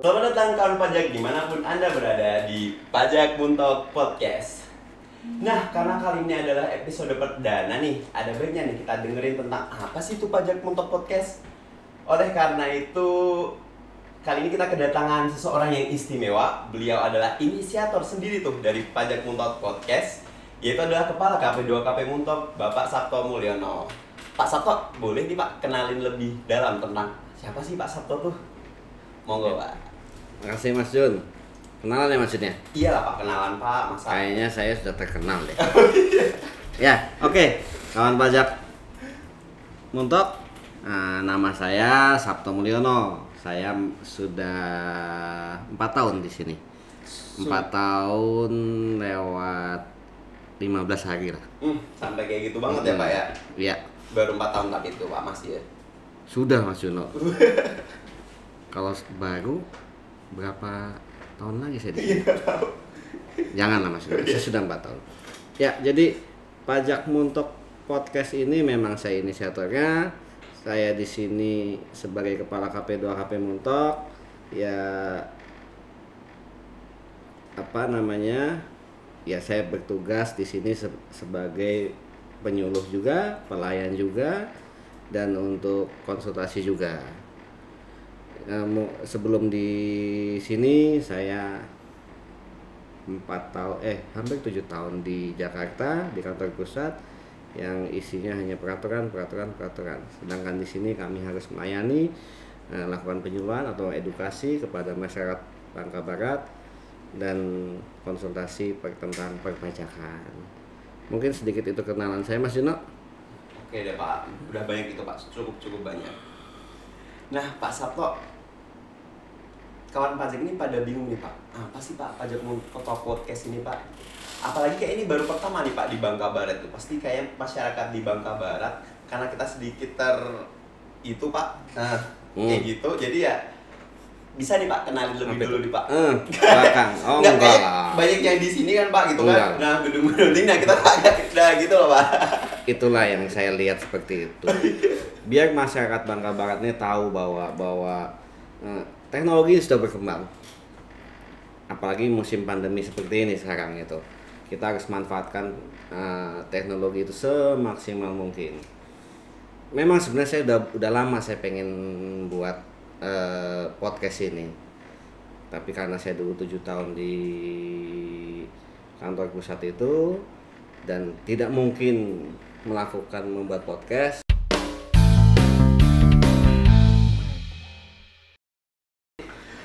Selamat datang kawan pajak di mana pun Anda berada di Pajak Buntok Podcast. Nah, karena kali ini adalah episode perdana nih Ada baiknya nih kita dengerin tentang apa sih itu Pajak Buntok Podcast? Oleh karena itu, kali ini kita kedatangan seseorang yang istimewa. Beliau adalah inisiator sendiri tuh dari Pajak Buntok Podcast Yaitu adalah Kepala KP2 KP Muntok, Bapak Sabto Mulyono. Pak Sabto, boleh nih Pak kenalin lebih dalam tentang siapa sih Pak Sabto tuh? Monggo Pak Makasih Mas Jun. Kenalan ya maksudnya? Iya lah Pak, kenalan Pak, masa Kayaknya saya sudah terkenal deh. ya, oke. Kawan pajak Muntok. Nah, nama saya Sabto Mulyono. Saya sudah empat tahun di sini. Empat tahun lewat 15 hari lah. Hmm, sampai kayak gitu banget ya Pak ya? Iya, Baru 4 tahun tapi itu Pak masih ya? sudah Mas Juno. Kalau baru berapa tahun lagi saya di sini? Jangan lah Mas Juno, saya sudah empat tahun. Ya, jadi pajak muntok podcast ini memang saya inisiatornya. Saya di sini sebagai kepala KP2 KP Muntok. Ya apa namanya? Ya saya bertugas di sini se- sebagai penyuluh juga, pelayan juga, dan untuk konsultasi juga. Eh, sebelum di sini saya empat tahun eh hampir tujuh tahun di Jakarta di kantor pusat yang isinya hanya peraturan peraturan peraturan. Sedangkan di sini kami harus melayani eh, lakukan penyuluhan atau edukasi kepada masyarakat Bangka Barat dan konsultasi tentang perpajakan. Mungkin sedikit itu kenalan saya Mas Juno Oke deh Pak, udah banyak itu Pak, cukup cukup banyak. Nah Pak Sabto, kawan pajak ini pada bingung nih Pak, apa sih Pak? Pajak foto podcast ini Pak? Apalagi kayak ini baru pertama nih Pak di Bangka Barat tuh, pasti kayak masyarakat di Bangka Barat karena kita sedikit ter itu Pak, nah kayak Hmm. gitu, jadi ya bisa nih Pak kenalin lebih Apa dulu nih Pak. eh belakang oh Nggak, enggak lah banyak yang di sini kan Pak gitu Enggak. kan. Nah, gedung-gedung ini nah kita agak udah gitu loh Pak. itulah yang saya lihat seperti itu biar masyarakat Bangka Barat ini tahu bahwa bahwa eh, teknologi sudah berkembang apalagi musim pandemi seperti ini sekarang itu kita harus manfaatkan eh, teknologi itu semaksimal mungkin memang sebenarnya saya udah udah lama saya pengen buat eh, podcast ini. Tapi karena saya dulu tujuh tahun di kantor pusat itu dan tidak mungkin melakukan membuat podcast.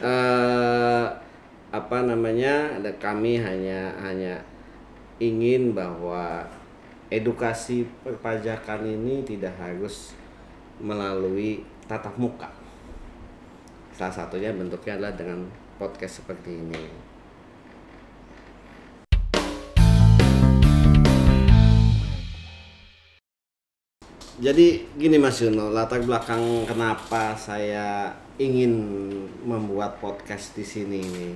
Eh apa namanya ada kami hanya hanya ingin bahwa edukasi perpajakan ini tidak harus melalui tatap muka salah satunya bentuknya adalah dengan podcast seperti ini Jadi gini Mas Yuno, latar belakang kenapa saya ingin membuat podcast di sini ini.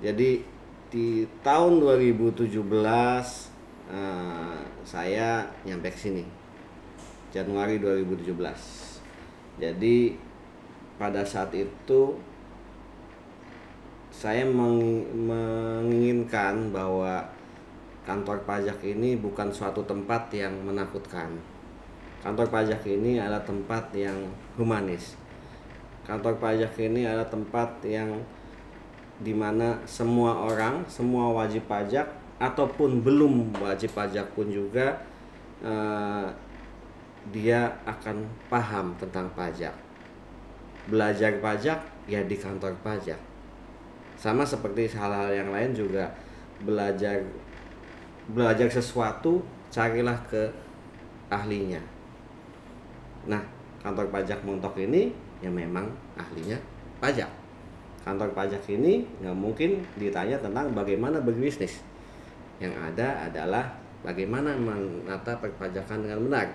Jadi di tahun 2017 eh, saya nyampe ke sini. Januari 2017. Jadi pada saat itu saya meng- menginginkan bahwa kantor pajak ini bukan suatu tempat yang menakutkan. Kantor pajak ini adalah tempat yang humanis. Kantor pajak ini adalah tempat yang di mana semua orang, semua wajib pajak ataupun belum wajib pajak pun juga eh, dia akan paham tentang pajak. Belajar pajak ya di kantor pajak. Sama seperti hal-hal yang lain juga belajar belajar sesuatu carilah ke ahlinya. Nah, kantor pajak Montok ini ya memang ahlinya pajak. Kantor pajak ini nggak mungkin ditanya tentang bagaimana berbisnis. Yang ada adalah bagaimana menata perpajakan dengan benar.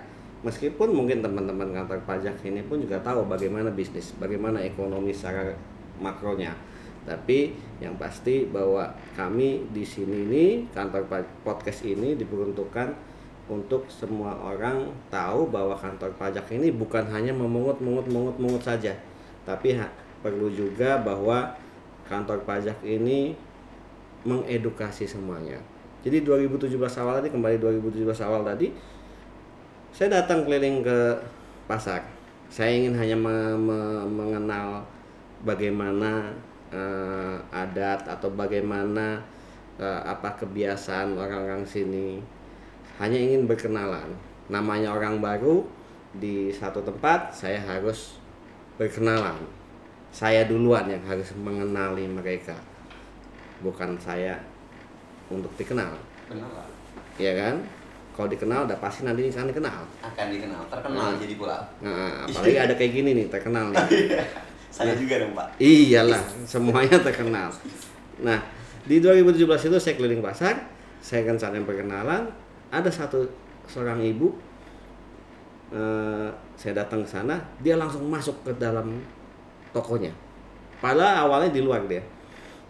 Meskipun mungkin teman-teman kantor pajak ini pun juga tahu bagaimana bisnis, bagaimana ekonomi secara makronya. Tapi yang pasti bahwa kami di sini ini kantor podcast ini diperuntukkan untuk semua orang tahu bahwa kantor pajak ini bukan hanya memungut mungut mungut mungut saja, tapi ha- perlu juga bahwa kantor pajak ini mengedukasi semuanya. Jadi 2017 awal tadi kembali 2017 awal tadi saya datang keliling ke pasar. Saya ingin hanya me- me- mengenal bagaimana eh, adat atau bagaimana eh, apa kebiasaan orang-orang sini. Hanya ingin berkenalan. Namanya orang baru di satu tempat, saya harus berkenalan. Saya duluan yang harus mengenali mereka. Bukan saya untuk dikenal, Benar lah. ya kan? Kalau dikenal udah pasti nanti akan dikenal. Akan dikenal, terkenal Hmm. jadi pula. Nah, apalagi ada kayak gini nih terkenal nih. Saya juga dong pak. Iyalah, semuanya terkenal. Nah, di 2017 itu saya keliling pasar, saya rencana perkenalan, ada satu seorang ibu, eh, saya datang ke sana, dia langsung masuk ke dalam tokonya. Padahal awalnya di luar dia,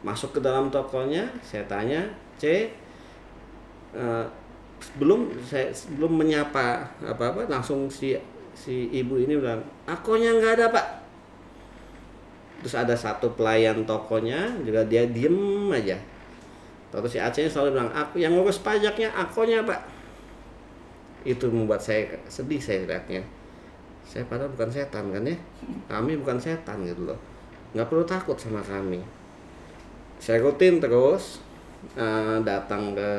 masuk ke dalam tokonya, saya tanya, C, eh, belum saya belum menyapa apa apa, langsung si si ibu ini bilang, akonya nggak ada pak. Terus ada satu pelayan tokonya juga dia diem aja. Terus si Aceh selalu bilang aku yang ngurus pajaknya akonya pak. Itu membuat saya sedih saya lihatnya saya padahal bukan setan kan ya? Kami bukan setan gitu loh. Nggak perlu takut sama kami. Saya rutin terus eh, datang ke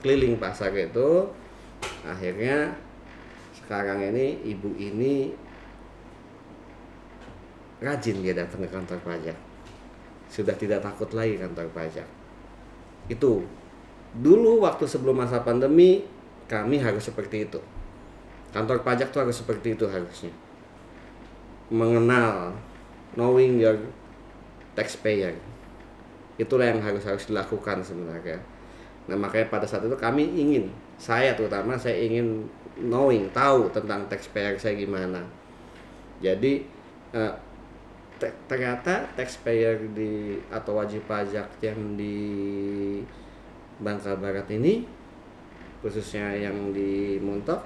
keliling pasar itu akhirnya sekarang ini ibu ini rajin dia datang ke kantor pajak. Sudah tidak takut lagi kantor pajak. Itu dulu waktu sebelum masa pandemi kami harus seperti itu. Kantor pajak tuh harus seperti itu harusnya. Mengenal knowing your taxpayer. Itulah yang harus harus dilakukan sebenarnya nah makanya pada saat itu kami ingin saya terutama saya ingin knowing tahu tentang taxpayer saya gimana. Jadi eh, te- ternyata taxpayer di atau wajib pajak yang di Bangka Barat ini khususnya yang di Muntok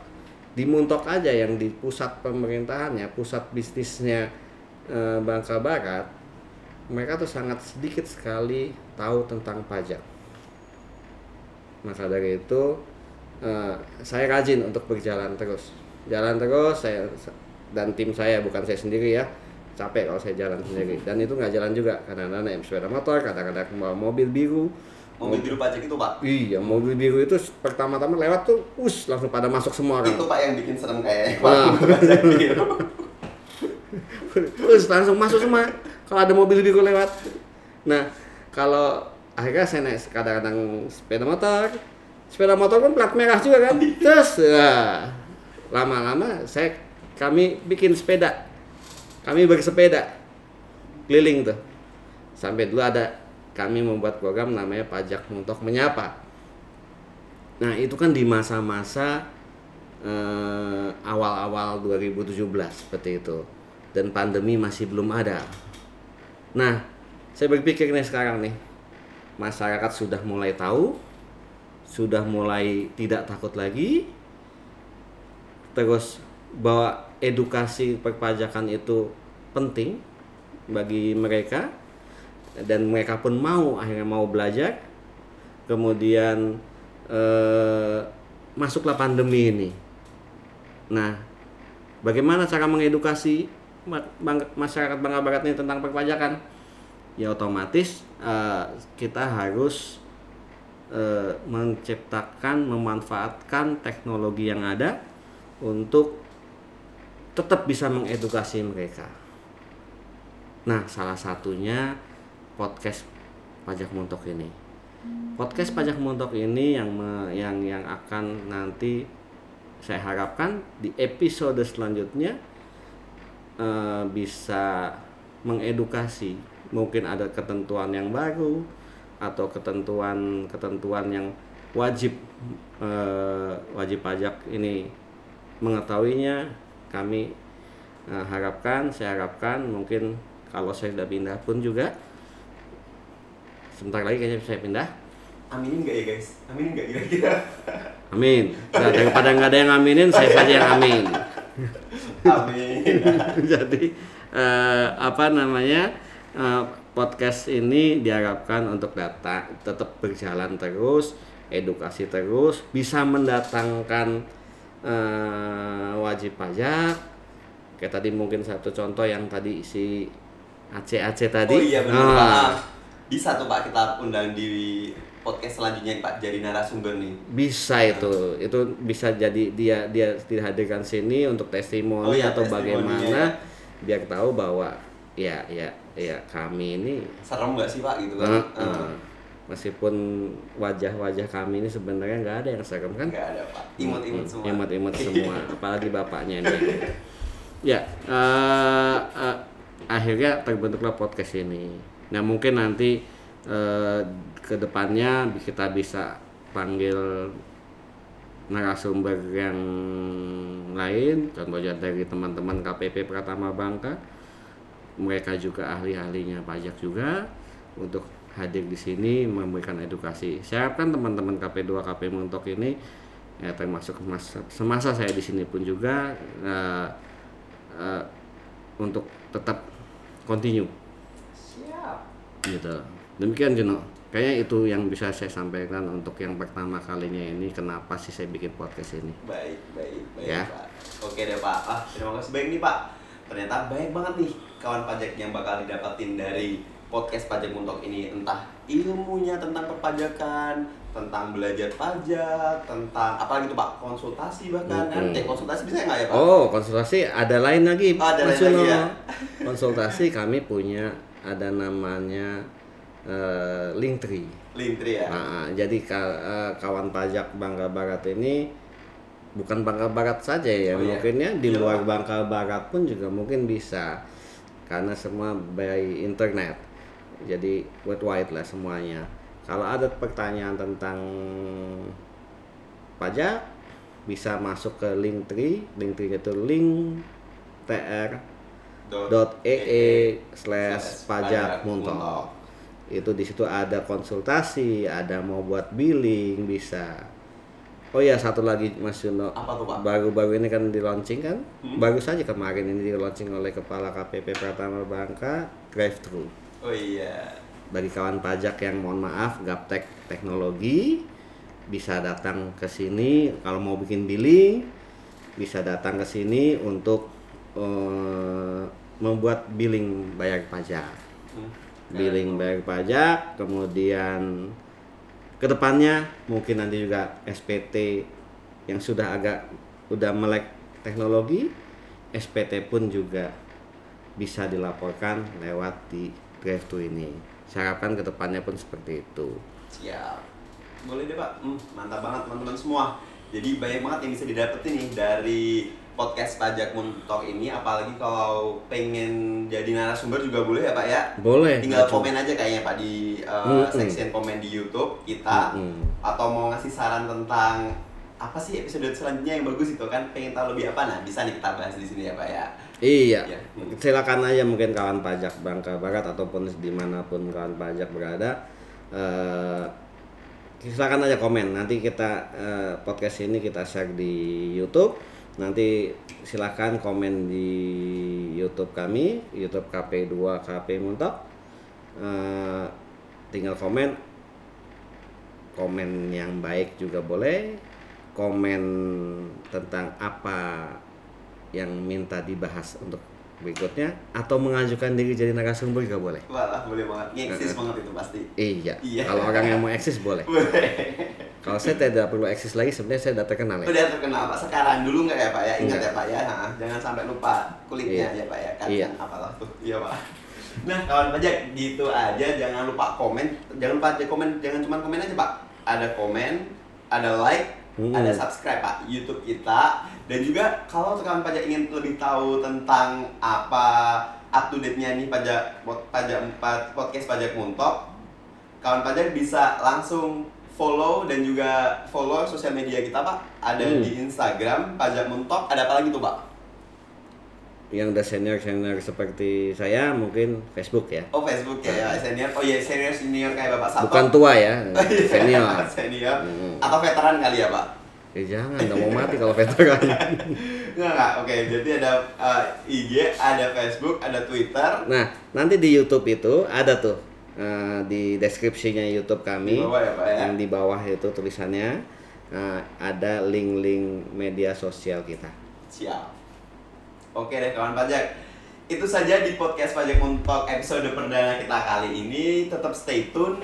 di Muntok aja yang di pusat pemerintahannya pusat bisnisnya eh, Bangka Barat mereka tuh sangat sedikit sekali tahu tentang pajak maka dari itu eh, saya rajin untuk berjalan terus jalan terus saya dan tim saya bukan saya sendiri ya capek kalau saya jalan sendiri dan itu nggak jalan juga kadang-kadang naik sepeda motor kadang-kadang bawa mobil biru Mobil biru pajak itu pak. iya mobil biru itu pertama-tama lewat tuh us langsung pada masuk semua orang Itu pak yang bikin serem kayaknya. Nah. Pajak biru. Terus langsung masuk semua kalau ada mobil biru lewat. Nah, kalau akhirnya saya naik kadang-kadang sepeda motor, sepeda motor pun plat merah juga kan. Terus ya, lama-lama saya kami bikin sepeda, kami bersepeda keliling tuh. Sampai dulu ada kami membuat program namanya pajak untuk menyapa. Nah itu kan di masa-masa eh, awal-awal 2017 seperti itu dan pandemi masih belum ada. Nah, saya berpikir nih sekarang nih, masyarakat sudah mulai tahu, sudah mulai tidak takut lagi, terus bahwa edukasi perpajakan itu penting bagi mereka dan mereka pun mau akhirnya mau belajar, kemudian eh, masuklah pandemi ini. Nah, bagaimana cara mengedukasi masyarakat Bangka Barat ini tentang perpajakan? Ya otomatis eh, kita harus eh, menciptakan, memanfaatkan teknologi yang ada untuk tetap bisa mengedukasi mereka. Nah, salah satunya podcast pajak montok ini. Podcast pajak montok ini yang me- yang yang akan nanti saya harapkan di episode selanjutnya eh, bisa mengedukasi. Mungkin ada ketentuan yang baru atau ketentuan-ketentuan yang wajib eh, wajib pajak ini mengetahuinya. Kami eh, harapkan, saya harapkan mungkin kalau saya sudah pindah pun juga sebentar lagi kayaknya saya pindah. Aminin nggak ya guys? Aminin nggak kira-kira? Amin. Nah, daripada nggak ada yang aminin, saya saja yang amin. Amin. Jadi eh, apa namanya? Eh, podcast ini diharapkan untuk data tetap berjalan terus, edukasi terus, bisa mendatangkan eh, wajib pajak. Kayak tadi mungkin satu contoh yang tadi si Aceh Aceh tadi. Oh iya benar Ah, Pak. Bisa tuh Pak kita undang di podcast selanjutnya Pak jadi narasumber nih. bisa itu itu bisa jadi dia dia dihadirkan sini untuk testimoni Oh iya, atau testimoninya bagaimana ya. biar tahu bahwa ya ya ya kami ini Serem nggak sih Pak gitu kan? Eh, eh, meskipun wajah-wajah kami ini sebenarnya nggak ada yang serem kan? Nggak ada Pak. Imut-imut semua. imut-imut semua apalagi bapaknya ini. Ya eh, eh, akhirnya terbentuklah podcast ini. Nah mungkin nanti eh, ke depannya kita bisa panggil narasumber yang lain. Contohnya dari teman-teman KPP Pratama Bangka mereka juga ahli-ahlinya pajak juga untuk hadir di sini memberikan edukasi. Saya harapkan teman-teman KP2 KP Montok ini ya termasuk masa, semasa saya di sini pun juga eh, eh, untuk tetap continue Siap. gitu. Demikian Juno. Kayaknya itu yang bisa saya sampaikan untuk yang pertama kalinya ini kenapa sih saya bikin podcast ini. Baik, baik, baik Ya. Pak. Oke deh Pak. Ah, terima kasih banyak nih Pak. Ternyata banyak banget nih kawan pajak yang bakal didapetin dari podcast Pajak Muntok ini. Entah ilmunya tentang perpajakan, tentang belajar pajak, tentang apalagi tuh Pak, konsultasi bahkan kan. Eh, konsultasi bisa nggak ya Pak? Oh, konsultasi ada lain lagi. Oh, ada lain lagi ya? Konsultasi kami punya ada namanya eh, Linktree. Linktree ya. Nah, jadi eh, kawan pajak Bangka Barat ini bukan Bangka Barat saja ya, Oh, iya. mungkin ya di Iya, luar. Bangka Barat pun juga mungkin bisa karena semua by internet. Jadi worldwide lah semuanya. Kalau ada pertanyaan tentang pajak bisa masuk ke Linktree, Linktree itu link tr dot ee slash pajak muntok itu di situ ada konsultasi ada mau buat billing bisa oh ya satu lagi Mas Yuno Apa tuh Pak? baru-baru ini kan di launching kan Hmm. baru saja kemarin ini di launching oleh kepala KPP Pratama Bangka drive thru Oh iya. bagi kawan pajak yang mohon maaf gaptek teknologi bisa datang ke sini kalau mau bikin billing bisa datang ke sini untuk eh, membuat billing bayar pajak Hmm. billing bayar pajak kemudian ke depannya mungkin nanti juga SPT yang sudah agak udah melek teknologi SPT pun juga bisa dilaporkan lewat di drive to ini harapkan ke depannya pun seperti itu Siap. Boleh deh Pak. Hmm, mantap banget teman-teman semua. Jadi banyak banget yang bisa didapetin nih dari podcast Pajak Muntok ini. Apalagi kalau pengen jadi narasumber juga boleh ya Pak ya. boleh Tinggal cuma- komen aja kayaknya Pak di uh, Mm-mm. section komen di YouTube kita. Mm-mm. Atau mau ngasih saran tentang apa sih episode selanjutnya yang bagus itu kan pengen tahu lebih apa nah bisa nih kita bahas di sini ya Pak ya. Iya, Iya. silakan aja mungkin kawan pajak Bangka Barat ataupun di mana pun kawan pajak berada, eh, silakan aja komen. Nanti kita eh, podcast ini kita share di YouTube. Nanti silakan komen di YouTube kami, YouTube KP2 KP Muntok. Eh, tinggal komen, komen yang baik juga boleh, komen tentang apa yang minta dibahas untuk berikutnya atau mengajukan diri jadi narasumber juga boleh. Wah, boleh banget. Ngeksis banget itu pasti. Iya. Iya. Kalau orang yang mau eksis boleh. Boleh. Kalau saya tidak perlu eksis lagi, sebenarnya saya sudah terkenal ya. Udah terkenal Pak. Sekarang dulu nggak ya Pak ya? Ingat ya Pak ya. Nah, jangan sampai lupa kulitnya Iya. ya Pak ya. Kan Iya. apalah tuh. Iya Pak. Nah, kawan pajak gitu aja. Jangan lupa komen. Jangan lupa komen. Jangan cuma komen aja Pak. Ada komen, ada like, Hmm. ada subscribe Pak YouTube kita. Dan juga kalau kawan pajak ingin lebih tahu tentang apa up to date-nya nih pajak pajak podcast pajak muntok, kawan pajak bisa langsung follow dan juga follow sosial media kita pak ada Hmm. di Instagram pajak mentok ada apa lagi tuh pak Yang udah senior senior seperti saya mungkin Facebook ya. oh Facebook ya, ya senior oh iya senior senior kayak bapak Sato Bukan tua ya, Oh, iya, senior. senior Hmm. atau veteran kali ya pak Ya jangan, udah mau mati kalau veteran. Enggak, enggak. Oke, jadi ada eh, IG, ada Facebook, ada Twitter. Nah, nanti di YouTube itu ada tuh eh, di deskripsinya YouTube kami. Di bawah ya, Pak, ya? Yang di bawah itu tulisannya eh, ada link-link media sosial kita. Siap. Oke deh kawan pajak. Itu saja di podcast Pajak Mentok episode perdana kita kali ini. Tetap stay tune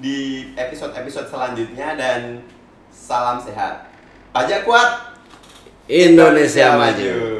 di episode-episode selanjutnya dan salam sehat. Pajak kuat. Indonesia maju.